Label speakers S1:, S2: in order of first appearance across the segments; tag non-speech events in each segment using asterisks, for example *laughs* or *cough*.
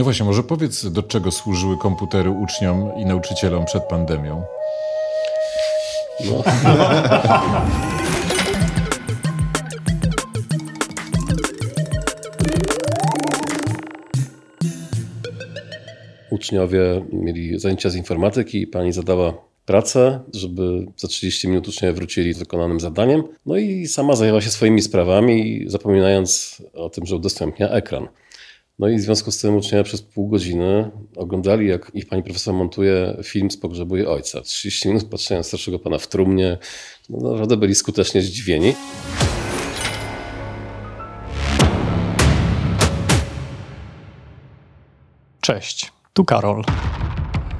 S1: No właśnie, może powiedz, do czego służyły komputery uczniom i nauczycielom przed pandemią? No.
S2: Uczniowie mieli zajęcia z informatyki pani zadała pracę, żeby za 30 minut uczniowie wrócili z wykonanym zadaniem. No i sama zajęła się swoimi sprawami, zapominając o tym, że udostępnia ekran. No i w związku z tym uczniowie przez pół godziny oglądali, jak ich pani profesor montuje film z pogrzebu jej ojca. 30 minut patrzenia starszego pana w trumnie. No naprawdę byli skutecznie zdziwieni.
S3: Cześć, tu Karol.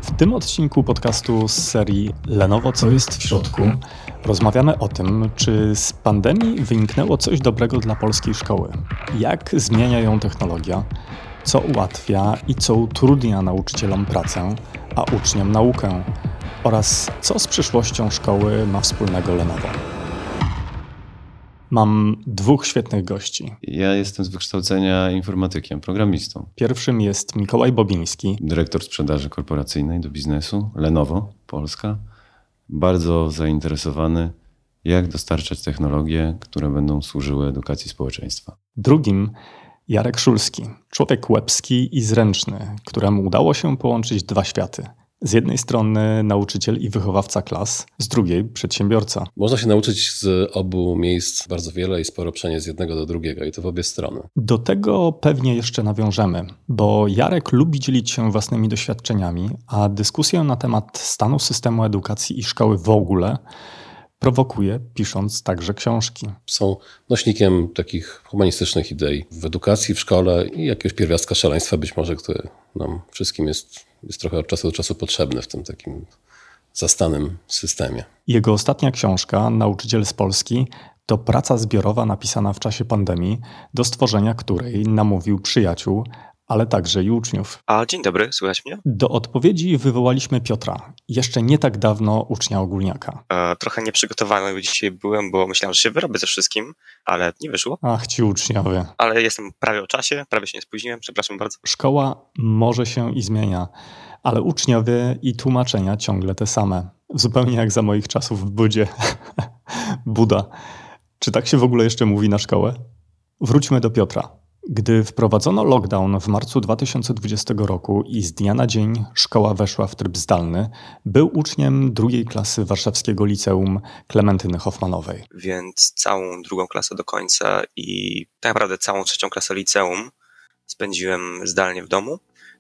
S3: W tym odcinku podcastu z serii Lenovo Co jest w środku rozmawiamy o tym, czy z pandemii wyniknęło coś dobrego dla polskiej szkoły. Jak zmienia ją technologia, co ułatwia i co utrudnia nauczycielom pracę, a uczniom naukę oraz co z przyszłością szkoły ma wspólnego Lenovo. Mam dwóch świetnych gości.
S4: Ja jestem z wykształcenia informatykiem, programistą.
S3: Pierwszym jest Mikołaj Bobiński,
S4: Dyrektor sprzedaży korporacyjnej do biznesu, Lenovo, Polska. Bardzo zainteresowany, jak dostarczać technologie, które będą służyły edukacji społeczeństwa.
S3: Drugim Jarek Szulski, człowiek łebski i zręczny, któremu udało się połączyć dwa światy. Z jednej strony nauczyciel i wychowawca klas, z drugiej przedsiębiorca.
S2: Można się nauczyć z obu miejsc bardzo wiele i sporo przenieść z jednego do drugiego i to w obie strony.
S3: Do tego pewnie jeszcze nawiążemy, bo Jarek lubi dzielić się własnymi doświadczeniami, a dyskusję na temat stanu systemu edukacji i szkoły w ogóle prowokuje, pisząc także książki.
S2: Są nośnikiem takich humanistycznych idei w edukacji, w szkole i jakiegoś pierwiastka szaleństwa być może, który nam wszystkim jest, jest trochę od czasu do czasu potrzebny w tym takim zastanym systemie.
S3: Jego ostatnia książka, Nauczyciel z Polski, to praca zbiorowa napisana w czasie pandemii, do stworzenia której namówił przyjaciół, ale także i uczniów.
S5: A dzień dobry, słychać mnie?
S3: Do odpowiedzi wywołaliśmy Piotra, jeszcze nie tak dawno ucznia ogólniaka.
S5: E, trochę nieprzygotowany dzisiaj byłem, bo myślałem, że się wyrobię ze wszystkim, ale nie wyszło.
S3: Ach, ci uczniowie.
S5: Ale jestem prawie o czasie, prawie się nie spóźniłem, przepraszam bardzo.
S3: Szkoła może się i zmienia, ale uczniowie i tłumaczenia ciągle te same. Zupełnie jak za moich czasów w Budzie. *laughs* Buda. Czy tak się w ogóle jeszcze mówi na szkołę? Wróćmy do Piotra. Gdy wprowadzono lockdown w marcu 2020 roku i z dnia na dzień szkoła weszła w tryb zdalny, był uczniem drugiej klasy warszawskiego liceum Klementyny Hoffmanowej.
S5: Więc całą drugą klasę do końca i tak naprawdę całą trzecią klasę liceum spędziłem zdalnie w domu.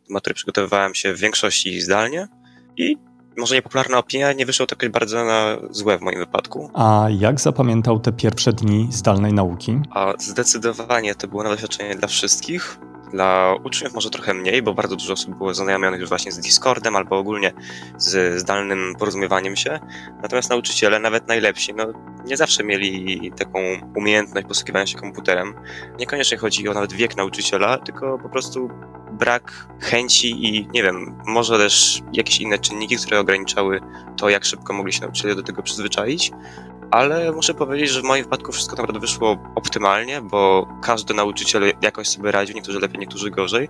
S5: Do matury przygotowywałem się w większości zdalnie i może niepopularna opinia nie wyszło to jakoś bardzo na złe w moim wypadku.
S3: A jak zapamiętał te pierwsze dni zdalnej nauki?
S5: A zdecydowanie to było nowe doświadczenie dla wszystkich. Dla uczniów może trochę mniej, bo bardzo dużo osób było zaznajomionych już właśnie z Discordem albo ogólnie z zdalnym porozumiewaniem się. Natomiast nauczyciele, nawet najlepsi, no, nie zawsze mieli taką umiejętność posługiwania się komputerem. Niekoniecznie chodzi o nawet wiek nauczyciela, tylko po prostu brak chęci i nie wiem, może też jakieś inne czynniki, które ograniczały to, jak szybko mogli się nauczyciele do tego przyzwyczaić. Ale muszę powiedzieć, że w moim wypadku wszystko naprawdę wyszło optymalnie, bo każdy nauczyciel jakoś sobie radził, niektórzy lepiej, niektórzy gorzej.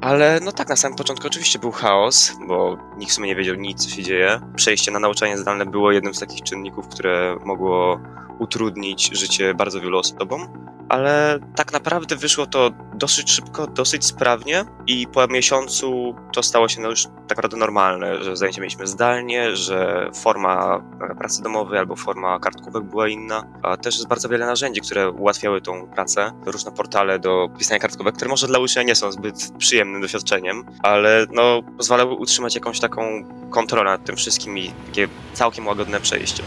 S5: Ale no tak, na samym początku oczywiście był chaos, bo nikt w sumie nie wiedział nic, co się dzieje. Przejście na nauczanie zdalne było jednym z takich czynników, które mogło utrudnić życie bardzo wielu osobom ale tak naprawdę wyszło to dosyć szybko, dosyć sprawnie i po miesiącu to stało się no już tak naprawdę normalne, że zajęcia mieliśmy zdalnie, że forma pracy domowej albo forma kartkówek była inna, a też jest bardzo wiele narzędzi, które ułatwiały tą pracę, różne portale do pisania kartkówek, które może dla ucznia nie są zbyt przyjemnym doświadczeniem, ale no pozwalały utrzymać jakąś taką kontrolę nad tym wszystkim i takie całkiem łagodne przejście.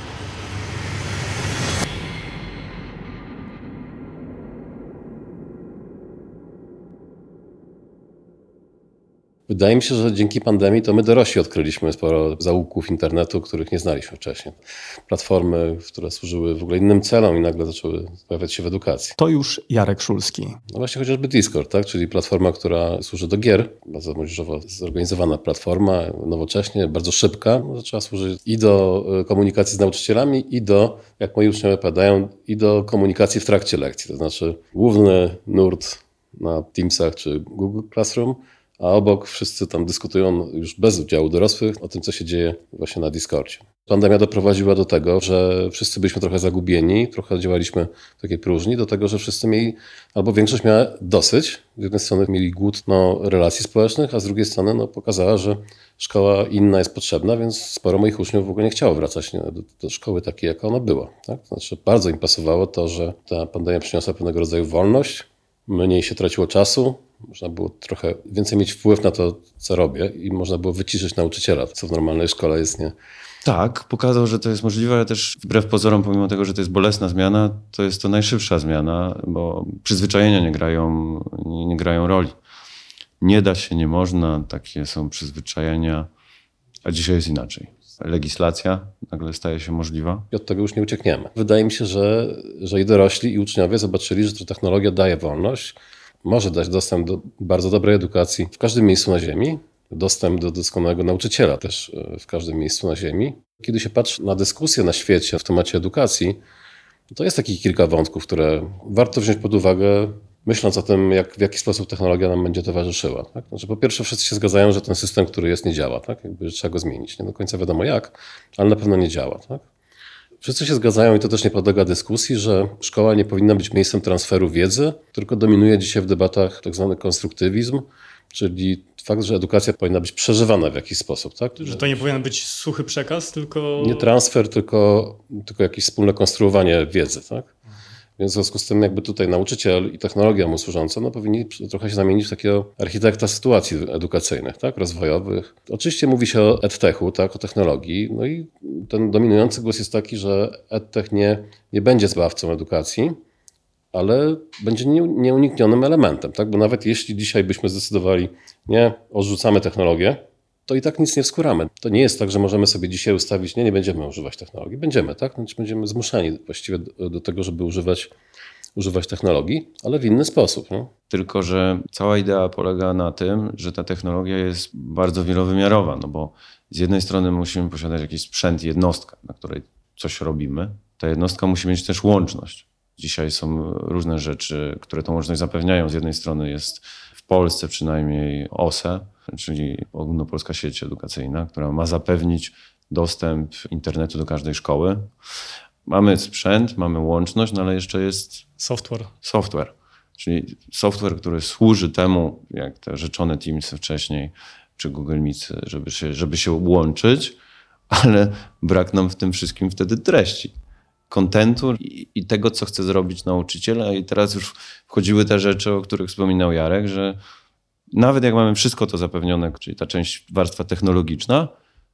S2: Wydaje mi się, że dzięki pandemii to my dorośli odkryliśmy sporo zaułków internetu, których nie znaliśmy wcześniej. Platformy, które służyły w ogóle innym celom i nagle zaczęły pojawiać się w edukacji.
S3: To już Jarek Szulski.
S2: No właśnie chociażby Discord, tak? czyli platforma, która służy do gier, bardzo młodzieżowo zorganizowana platforma, nowocześnie, bardzo szybka, no, zaczęła służyć i do e, komunikacji z nauczycielami, i do, jak moi uczniowie padają, i do komunikacji w trakcie lekcji. To znaczy główny nurt na Teamsach czy Google Classroom – a obok wszyscy tam dyskutują już bez udziału dorosłych o tym, co się dzieje właśnie na Discordzie. Pandemia doprowadziła do tego, że wszyscy byliśmy trochę zagubieni, trochę działaliśmy w takiej próżni, do tego, że wszyscy mieli, albo większość miała dosyć. Z jednej strony mieli głód no, relacji społecznych, a z drugiej strony no, pokazała, że szkoła inna jest potrzebna, więc sporo moich uczniów w ogóle nie chciało wracać do, do szkoły takiej, jaka ona była. Tak? Znaczy, bardzo im pasowało to, że ta pandemia przyniosła pewnego rodzaju wolność, mniej się traciło czasu, można było trochę więcej mieć wpływ na to, co robię i można było wyciszyć nauczyciela, co w normalnej szkole jest nie.
S4: Tak, pokazał, że to jest możliwe, ale też wbrew pozorom, pomimo tego, że to jest bolesna zmiana, to jest to najszybsza zmiana, bo przyzwyczajenia nie grają, nie, nie grają roli. Nie da się, nie można, takie są przyzwyczajenia, a dzisiaj jest inaczej. Legislacja nagle staje się możliwa.
S2: I od tego już nie uciekniemy. Wydaje mi się, że, że i dorośli, i uczniowie zobaczyli, że ta technologia daje wolność, może dać dostęp do bardzo dobrej edukacji w każdym miejscu na Ziemi, dostęp do doskonałego nauczyciela też e, w każdym miejscu na Ziemi. Kiedy się patrzy na dyskusję na świecie w temacie edukacji, to jest takich kilka wątków, które warto wziąć pod uwagę, myśląc o tym, jak, w jaki sposób technologia nam będzie towarzyszyła. Tak? Znaczy, po pierwsze, wszyscy się zgadzają, że ten system, który jest, nie działa. Tak? Jakby, trzeba go zmienić. Nie do końca wiadomo jak, ale na pewno nie działa. Tak? Wszyscy się zgadzają i to też nie podlega dyskusji, że szkoła nie powinna być miejscem transferu wiedzy, tylko dominuje dzisiaj w debatach tak zwany konstruktywizm, czyli fakt, że edukacja powinna być przeżywana w jakiś sposób. Tak?
S6: Że to nie powinien być suchy przekaz, tylko.
S2: Nie transfer, tylko, tylko jakieś wspólne konstruowanie wiedzy. Tak? Więc w związku z tym jakby tutaj nauczyciel i technologia mu służąca no, powinni trochę się zamienić w takiego architekta sytuacji edukacyjnych, tak, rozwojowych. Oczywiście mówi się o edtechu, tak, o technologii, no i ten dominujący głos jest taki, że edtech nie, nie będzie zbawcą edukacji, ale będzie nieuniknionym elementem, tak, bo nawet jeśli dzisiaj byśmy zdecydowali, nie, odrzucamy technologię, to i tak nic nie wskuramy. To nie jest tak, że możemy sobie dzisiaj ustawić, nie, nie będziemy używać technologii. Będziemy, tak? Znaczy będziemy zmuszeni właściwie do, tego, żeby używać, używać technologii, ale w inny sposób. Nie?
S4: Tylko, że cała idea polega na tym, że ta technologia jest bardzo wielowymiarowa, no bo z jednej strony musimy posiadać jakiś sprzęt, jednostkę, na której coś robimy. Ta jednostka musi mieć też łączność. Dzisiaj są różne rzeczy, które tą łączność zapewniają. Z jednej strony jest w Polsce przynajmniej OSE, czyli ogólnopolska sieć edukacyjna, która ma zapewnić dostęp internetu do każdej szkoły. Mamy sprzęt, mamy łączność, no ale jeszcze jest
S6: software.
S4: Software, czyli software, który służy temu, jak te rzeczone Teamsy wcześniej, czy Google Meet, żeby się, żeby się łączyć, ale brak nam w tym wszystkim wtedy treści kontentu i, i, tego, co chce zrobić nauczyciel. I teraz już wchodziły te rzeczy, o których wspominał Jarek, że nawet jak mamy wszystko to zapewnione, czyli ta część warstwa technologiczna,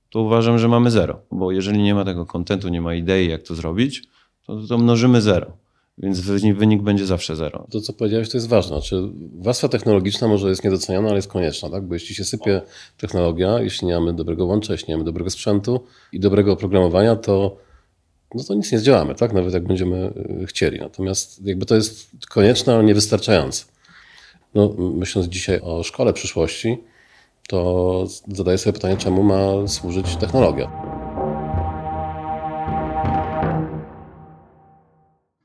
S4: to uważam, że mamy zero. Bo jeżeli nie ma tego kontentu, nie ma idei, jak to zrobić, to, to mnożymy zero. Więc wynik, będzie zawsze zero.
S2: To, co powiedziałeś, to jest ważne. Znaczy, warstwa technologiczna może jest niedoceniana, ale jest konieczna, tak? Bo jeśli się sypie technologia, jeśli nie mamy dobrego łącza, jeśli nie mamy dobrego sprzętu i dobrego oprogramowania, to, no to nic nie zdziałamy, tak? Nawet jak będziemy y, chcieli. Natomiast jakby to jest konieczne, ale niewystarczające. No, myśląc dzisiaj o szkole przyszłości, to zadaję sobie pytanie, czemu ma służyć technologia.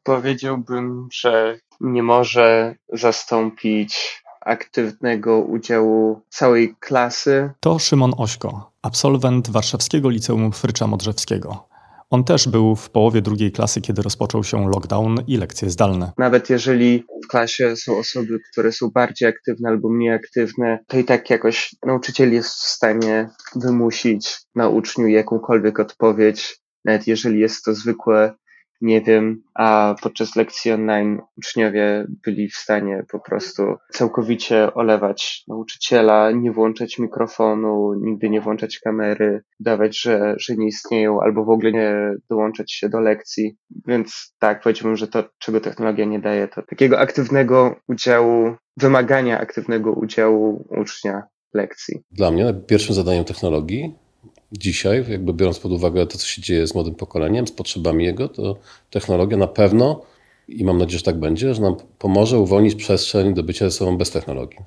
S7: Powiedziałbym, że nie może zastąpić aktywnego udziału całej klasy.
S3: To Szymon Ośko, absolwent Warszawskiego Liceum Frycza Modrzewskiego. On też był w połowie drugiej klasy, kiedy rozpoczął się lockdown i lekcje zdalne.
S7: Nawet jeżeli w klasie są osoby, które są bardziej aktywne albo mniej aktywne, to i tak jakoś nauczyciel jest w stanie wymusić na uczniu jakąkolwiek odpowiedź, nawet jeżeli jest to zwykłe nie wiem, a podczas lekcji online uczniowie byli w stanie po prostu całkowicie olewać nauczyciela, nie włączać mikrofonu, nigdy nie włączać kamery, dawać, że, że nie istnieją, albo w ogóle nie dołączać się do lekcji. Więc tak, powiedziałbym, że to, czego technologia nie daje, to takiego aktywnego udziału, wymagania aktywnego udziału ucznia lekcji.
S2: Dla mnie pierwszym zadaniem technologii dzisiaj, jakby biorąc pod uwagę to, co się dzieje z młodym pokoleniem, z potrzebami jego, to technologia na pewno, i mam nadzieję, że tak będzie, że nam pomoże uwolnić przestrzeń do bycia ze sobą bez technologii.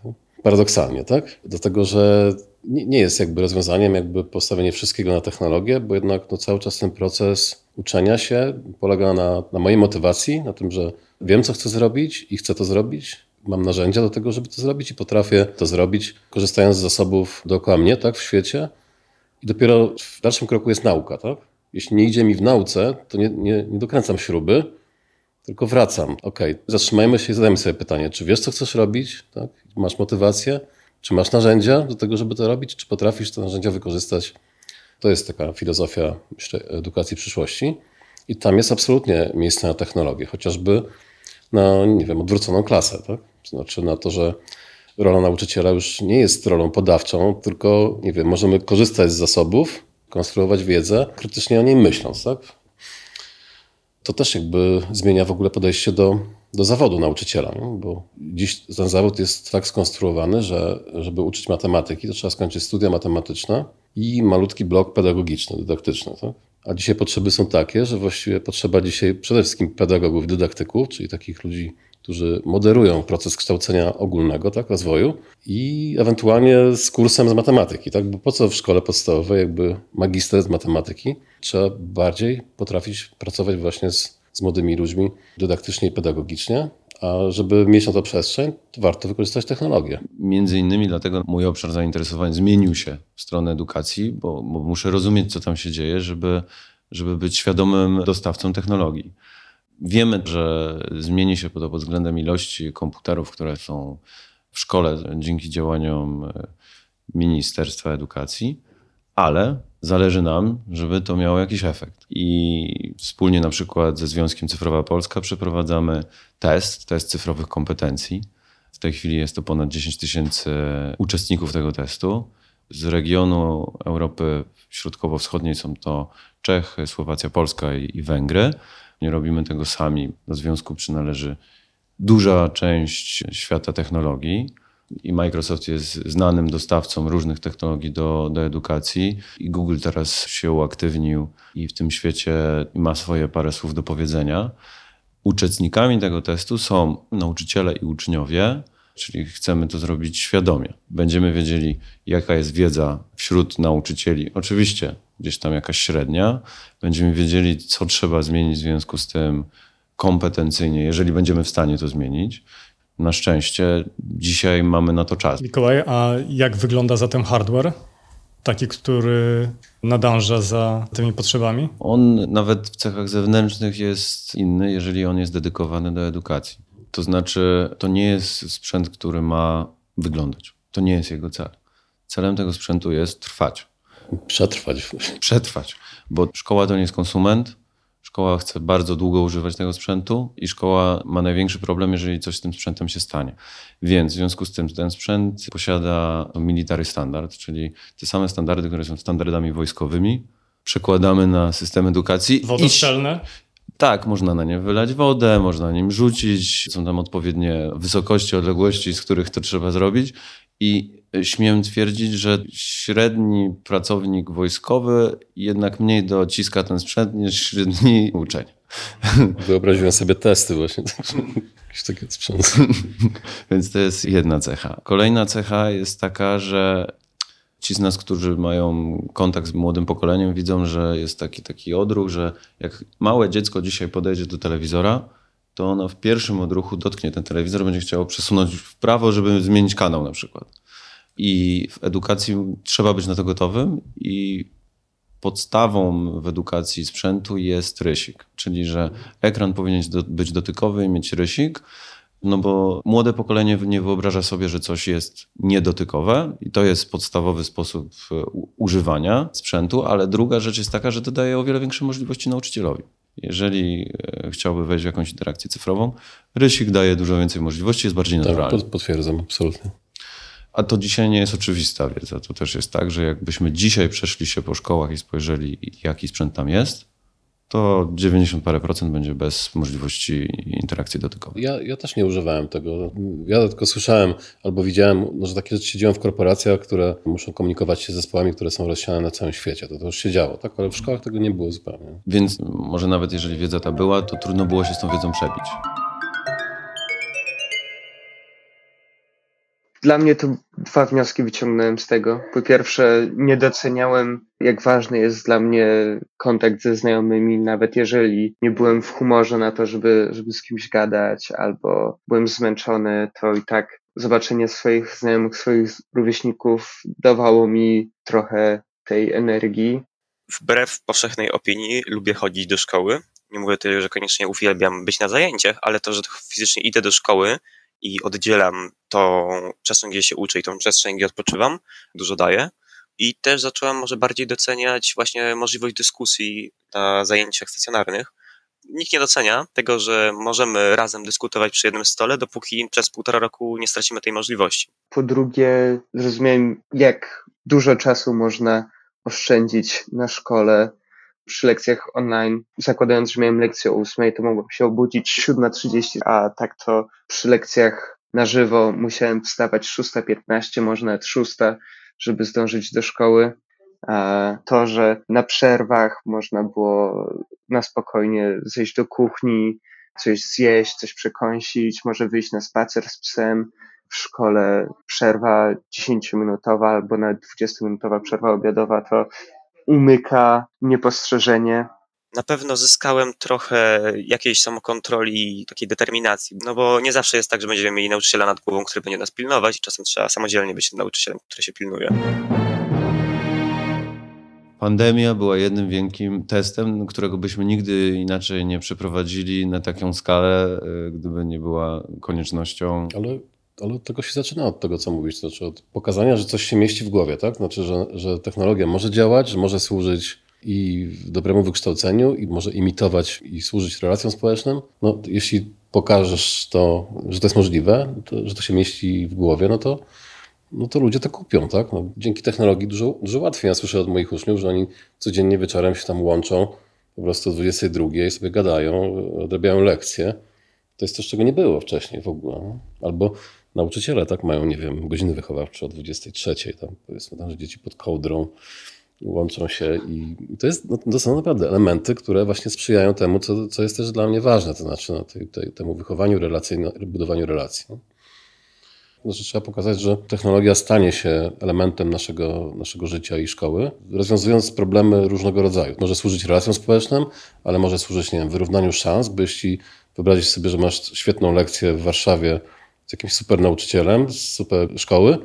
S2: Paradoksalnie, tak? Dlatego, że nie jest jakby rozwiązaniem jakby postawienie wszystkiego na technologię, bo jednak no, cały czas ten proces uczenia się polega na, na mojej motywacji, na tym, że wiem, co chcę zrobić i chcę to zrobić mam narzędzia do tego, żeby to zrobić i potrafię to zrobić, korzystając z zasobów dookoła mnie, tak, w świecie. I dopiero w dalszym kroku jest nauka, tak? Jeśli nie idzie mi w nauce, to nie, nie, nie dokręcam śruby, tylko wracam. Ok, zatrzymajmy się i zadajmy sobie pytanie, czy wiesz, co chcesz robić? Tak? Masz motywację? Czy masz narzędzia do tego, żeby to robić? Czy potrafisz te narzędzia wykorzystać? To jest taka filozofia myślę, edukacji przyszłości. I tam jest absolutnie miejsce na technologię, chociażby na, nie wiem, odwróconą klasę. Tak? Znaczy na to, że rola nauczyciela już nie jest rolą podawczą, tylko, nie wiem, możemy korzystać z zasobów, konstruować wiedzę, krytycznie o niej myśląc. Tak? To też jakby zmienia w ogóle podejście do, do zawodu nauczyciela, nie? bo dziś ten zawód jest tak skonstruowany, że żeby uczyć matematyki, to trzeba skończyć studia matematyczne i malutki blok pedagogiczny, dydaktyczny. Tak? A dzisiaj potrzeby są takie, że właściwie potrzeba dzisiaj przede wszystkim pedagogów, dydaktyków, czyli takich ludzi, którzy moderują proces kształcenia ogólnego, tak, rozwoju i ewentualnie z kursem z matematyki, tak, bo po co w szkole podstawowej jakby magister z matematyki? Trzeba bardziej potrafić pracować właśnie z, z młodymi ludźmi dydaktycznie i pedagogicznie, a żeby mieć na to przestrzeń, to warto wykorzystać technologię.
S4: Między innymi dlatego mój obszar zainteresowań zmienił się w stronę edukacji, bo, bo muszę rozumieć, co tam się dzieje, żeby, żeby być świadomym dostawcą technologii. Wiemy, że zmieni się pod względem ilości komputerów, które są w szkole dzięki działaniom e, Ministerstwa Edukacji, ale zależy nam, żeby to miało jakiś efekt. I wspólnie na przykład ze Związkiem Cyfrowa Polska przeprowadzamy test, test cyfrowych kompetencji. W tej chwili jest to ponad 10 tysięcy uczestników tego testu. Z regionu Europy Środkowo-Wschodniej są to Czechy, Słowacja, Polska i Węgry. Nie robimy tego sami. Do związku przynależy duża część świata technologii i Microsoft jest znanym dostawcą różnych technologii do, do edukacji i Google teraz się uaktywnił i w tym świecie ma swoje parę słów do powiedzenia. Uczestnikami tego testu są nauczyciele i uczniowie, czyli chcemy to zrobić świadomie. Będziemy wiedzieli, jaka jest wiedza wśród nauczycieli. Oczywiście gdzieś tam jakaś średnia. Będziemy wiedzieli, co trzeba zmienić w związku z tym kompetencyjnie, jeżeli będziemy w stanie to zmienić. Na szczęście dzisiaj mamy na to czas.
S6: Mikołaj, a jak wygląda zatem hardware? Taki, który nadąża za tymi potrzebami?
S4: On nawet w cechach zewnętrznych jest inny, jeżeli on jest dedykowany do edukacji. To znaczy, to nie jest sprzęt, który ma wyglądać. To nie jest jego cel. Celem tego sprzętu jest trwać.
S2: Przetrwać.
S4: Przetrwać, bo szkoła to nie jest konsument. Szkoła chce bardzo długo używać tego sprzętu i szkoła ma największy problem, jeżeli coś z tym sprzętem się stanie. Więc w związku z tym ten sprzęt posiada military standard, czyli te same standardy, które są standardami wojskowymi, przekładamy na system edukacji.
S6: Wodostrzelne?
S4: Tak, można na nie wylać wodę, można na nim rzucić. Są tam odpowiednie wysokości, odległości, z których to trzeba zrobić. I śmiem twierdzić, że średni pracownik wojskowy jednak mniej dociska ten sprzęt niż średni uczeń. *laughs*
S2: Wyobraziłem sobie testy właśnie. *laughs* Jakiś taki sprzęt. *laughs*
S4: Więc to jest jedna cecha. Kolejna cecha jest taka, że ci z nas, którzy mają kontakt z młodym pokoleniem, widzą, że jest taki, taki odruch, że jak małe dziecko dzisiaj podejdzie do telewizora, to ono w pierwszym odruchu dotknie ten telewizor, będzie chciało przesunąć w prawo, żeby zmienić kanał na przykład. I w edukacji trzeba być na to gotowym i podstawą w edukacji sprzętu jest rysik, czyli że ekran powinien być dotykowy i mieć rysik, no bo młode pokolenie nie wyobraża sobie, że coś jest niedotykowe i to jest podstawowy sposób używania sprzętu, ale druga rzecz jest taka, że to daje o wiele większe możliwości nauczycielowi. Jeżeli e, chciałby wejść w jakąś interakcję cyfrową, rysik daje dużo więcej możliwości, jest bardziej tak, naturalny.
S2: Tak, potwierdzam, absolutnie.
S4: A to dzisiaj nie jest oczywista wiedza. To też jest tak, że jakbyśmy dzisiaj przeszli się po szkołach i spojrzeli, jaki sprzęt tam jest, to 90 parę procent będzie bez możliwości interakcji dotykowej.
S2: Ja, ja też nie używałem tego. Ja tylko słyszałem albo widziałem, no, że takie rzeczy się dzieją w korporacjach, które muszą komunikować się z zespołami, które są rozsiane na całym świecie. To, to już się działo, tak? ale w szkołach tego nie było zupełnie.
S4: Więc może nawet jeżeli wiedza ta była, to trudno było się z tą wiedzą przebić.
S7: Dla mnie to dwa wnioski wyciągnąłem z tego. Po pierwsze, nie doceniałem, jak ważny jest dla mnie kontakt ze znajomymi, nawet jeżeli nie byłem w humorze na to, żeby, żeby z kimś gadać, albo byłem zmęczony, to i tak zobaczenie swoich znajomych, swoich rówieśników dawało mi trochę tej energii.
S5: Wbrew powszechnej opinii lubię chodzić do szkoły. Nie mówię tutaj, że koniecznie uwielbiam być na zajęciach, ale to, że fizycznie idę do szkoły i oddzielam tą przestrzeń, gdzie się uczę i tą przestrzeń, gdzie odpoczywam, dużo daje. I też zacząłem może bardziej doceniać właśnie możliwość dyskusji na zajęciach stacjonarnych. Nikt nie docenia tego, że możemy razem dyskutować przy jednym stole, dopóki przez półtora roku nie stracimy tej możliwości.
S7: Po drugie, zrozumiałem, jak dużo czasu można oszczędzić na szkole przy lekcjach online. Zakładając, że miałem lekcję o 8, to mogłem się obudzić 7.30, a tak to przy lekcjach na żywo musiałem wstawać 6.15, może nawet 6, żeby zdążyć do szkoły. A to, że na przerwach można było na spokojnie zejść do kuchni, coś zjeść, coś przekąsić, może wyjść na spacer z psem. W szkole przerwa 10-minutowa albo nawet 20-minutowa przerwa obiadowa to umyka niepostrzeżenie.
S5: Na pewno zyskałem trochę jakiejś samokontroli, takiej determinacji, no bo nie zawsze jest tak, że będziemy mieli nauczyciela nad głową, który będzie nas pilnować i czasem trzeba samodzielnie być tym nauczycielem, który się pilnuje.
S4: Pandemia była jednym wielkim testem, którego byśmy nigdy inaczej nie przeprowadzili na taką skalę, y, gdyby nie była koniecznością.
S2: Ale, ale od tego się zaczyna, od tego, co mówisz, to znaczy od pokazania, że coś się mieści w głowie, tak? Znaczy, że, że technologia może działać, że może służyć i dobremu wykształceniu, i może imitować i służyć relacjom społecznym. No, jeśli pokażesz to, że to jest możliwe, to, że to się mieści w głowie, no to no to ludzie to kupią, tak? No, dzięki technologii dużo, dużo łatwiej. Ja słyszę od moich uczniów, że oni codziennie wieczorem się tam łączą po prostu o 22 i sobie gadają, odrabiają lekcje. To jest coś, czego nie było wcześniej w ogóle. Albo nauczyciele tak mają, nie wiem, godziny wychowawcze o 23, tam powiedzmy, tam, że dzieci pod kołdrą łączą się i to, jest, no, to są naprawdę elementy, które właśnie sprzyjają temu, co, co jest też dla mnie ważne, to znaczy no, tej, tej, temu wychowaniu relacyjnemu, budowaniu relacji. No. Znaczy, trzeba pokazać, że technologia stanie się elementem naszego, naszego życia i szkoły, rozwiązując problemy różnego rodzaju. Może służyć relacjom społecznym, ale może służyć, nie wiem, wyrównaniu szans, bo jeśli wyobrazić sobie, że masz świetną lekcję w Warszawie z jakimś super nauczycielem z super szkoły,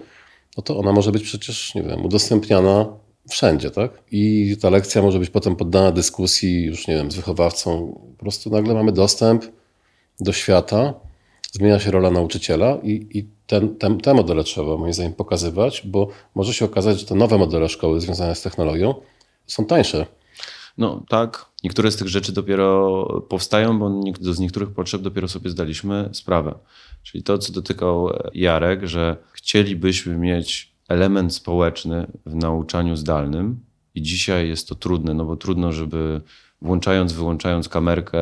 S2: no to ona może być przecież, nie wiem, udostępniana wszędzie, tak? I ta lekcja może być potem poddana dyskusji już, nie wiem, z wychowawcą. Po prostu nagle mamy dostęp do świata, zmienia się rola nauczyciela i, i ten, ten, te modele trzeba moim zdaniem pokazywać, bo może się okazać, że te nowe modele szkoły związane z technologią są tańsze.
S4: No tak, niektóre z tych rzeczy dopiero powstają, bo z niektórych potrzeb dopiero sobie zdaliśmy sprawę. Czyli to, co dotykał Jarek, że chcielibyśmy mieć element społeczny w nauczaniu zdalnym i dzisiaj jest to trudne, no bo trudno, żeby włączając, wyłączając kamerkę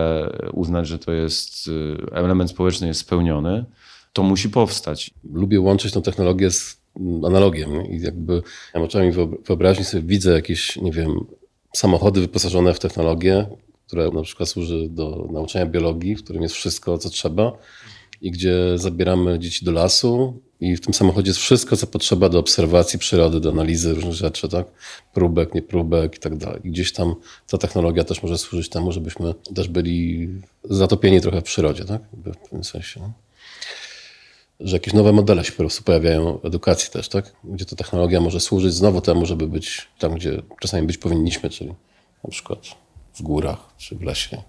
S4: uznać, że to jest y, element społeczny jest spełniony. To musi powstać.
S2: Lubię łączyć tę technologię z analogiem i jakby ja oczami wyobraźni sobie widzę jakieś, nie wiem, samochody wyposażone w technologię, które na przykład służy do nauczania biologii, w którym jest wszystko, co trzeba i gdzie zabieramy dzieci do lasu i w tym samochodzie jest wszystko, co potrzeba do obserwacji przyrody, do analizy różnych rzeczy, tak? Próbek, niepróbek i tak dalej. I gdzieś tam ta technologia też może służyć temu, żebyśmy też byli zatopieni trochę w przyrodzie, tak? w pewnym sensie. No że jakieś nowe modele się po prostu pojawiają w edukacji też, tak? Gdzie ta technologia może służyć znowu temu, żeby być tam, gdzie czasami być powinniśmy, czyli na przykład w górach czy w lesie.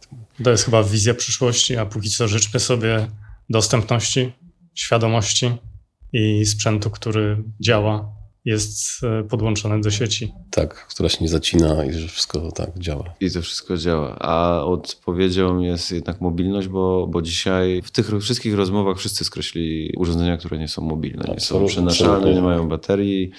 S6: To jest chyba wizja przyszłości, a póki co życzmy sobie dostępności, świadomości i sprzętu, który działa jest e, podłączone do sieci.
S2: Tak, która się nie zacina i że wszystko tak działa.
S4: I to wszystko działa. A odpowiedzią jest jednak mobilność, bo, bo dzisiaj w tych wszystkich rozmowach wszyscy skreślili urządzenia, które nie są mobilne, nie są przenaszalne, nie mają baterii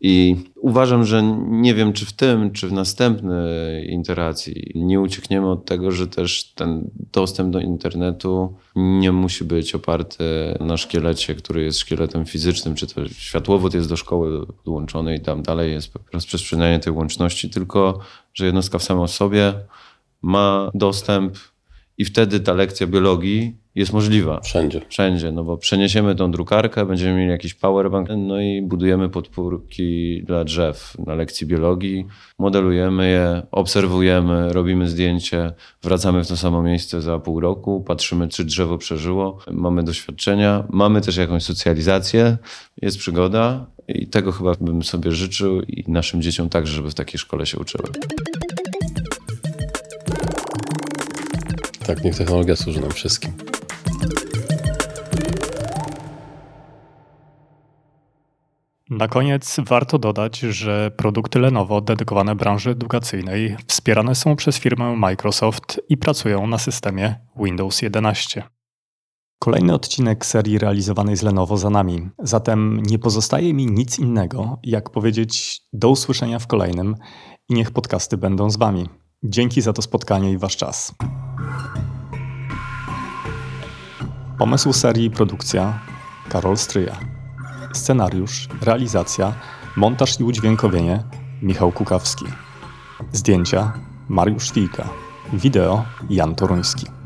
S4: i uważam, że nie wiem, czy w tym, czy w następnej iteracji nie uciekniemy od tego, że też ten dostęp do internetu nie musi być oparty na szkielecie, który jest szkieletem fizycznym, czy to światłowód jest do szkoły podłączony i tam dalej jest rozprzestrzenianie tej łączności, tylko że jednostka w samej sobie ma dostęp i wtedy ta lekcja biologii jest możliwa.
S2: Wszędzie.
S4: Wszędzie, no bo przeniesiemy tą drukarkę, będziemy mieli jakiś powerbank, no i budujemy podpórki dla drzew na lekcji biologii, modelujemy je, obserwujemy, robimy zdjęcie, wracamy w to samo miejsce za pół roku, patrzymy, czy drzewo przeżyło, mamy doświadczenia, mamy też jakąś socjalizację, jest przygoda i tego chyba bym sobie życzył i naszym dzieciom także, żeby w takiej szkole się uczyły.
S2: Tak, niech technologia służy nam wszystkim.
S3: Na koniec warto dodać, że produkty Lenovo dedykowane branży edukacyjnej wspierane są przez firmę Microsoft i pracują na systemie Windows 11. Kolejny odcinek serii realizowanej z Lenovo za nami, zatem nie pozostaje mi nic innego, jak powiedzieć do usłyszenia w kolejnym i niech podcasty będą z Wami. Dzięki za to spotkanie i Wasz czas. Pomysł serii i produkcja Karol Stryja. Scenariusz, realizacja, montaż i udźwiękowienie Michał Kukawski. Zdjęcia Mariusz Wilka. Wideo Jan Toruński.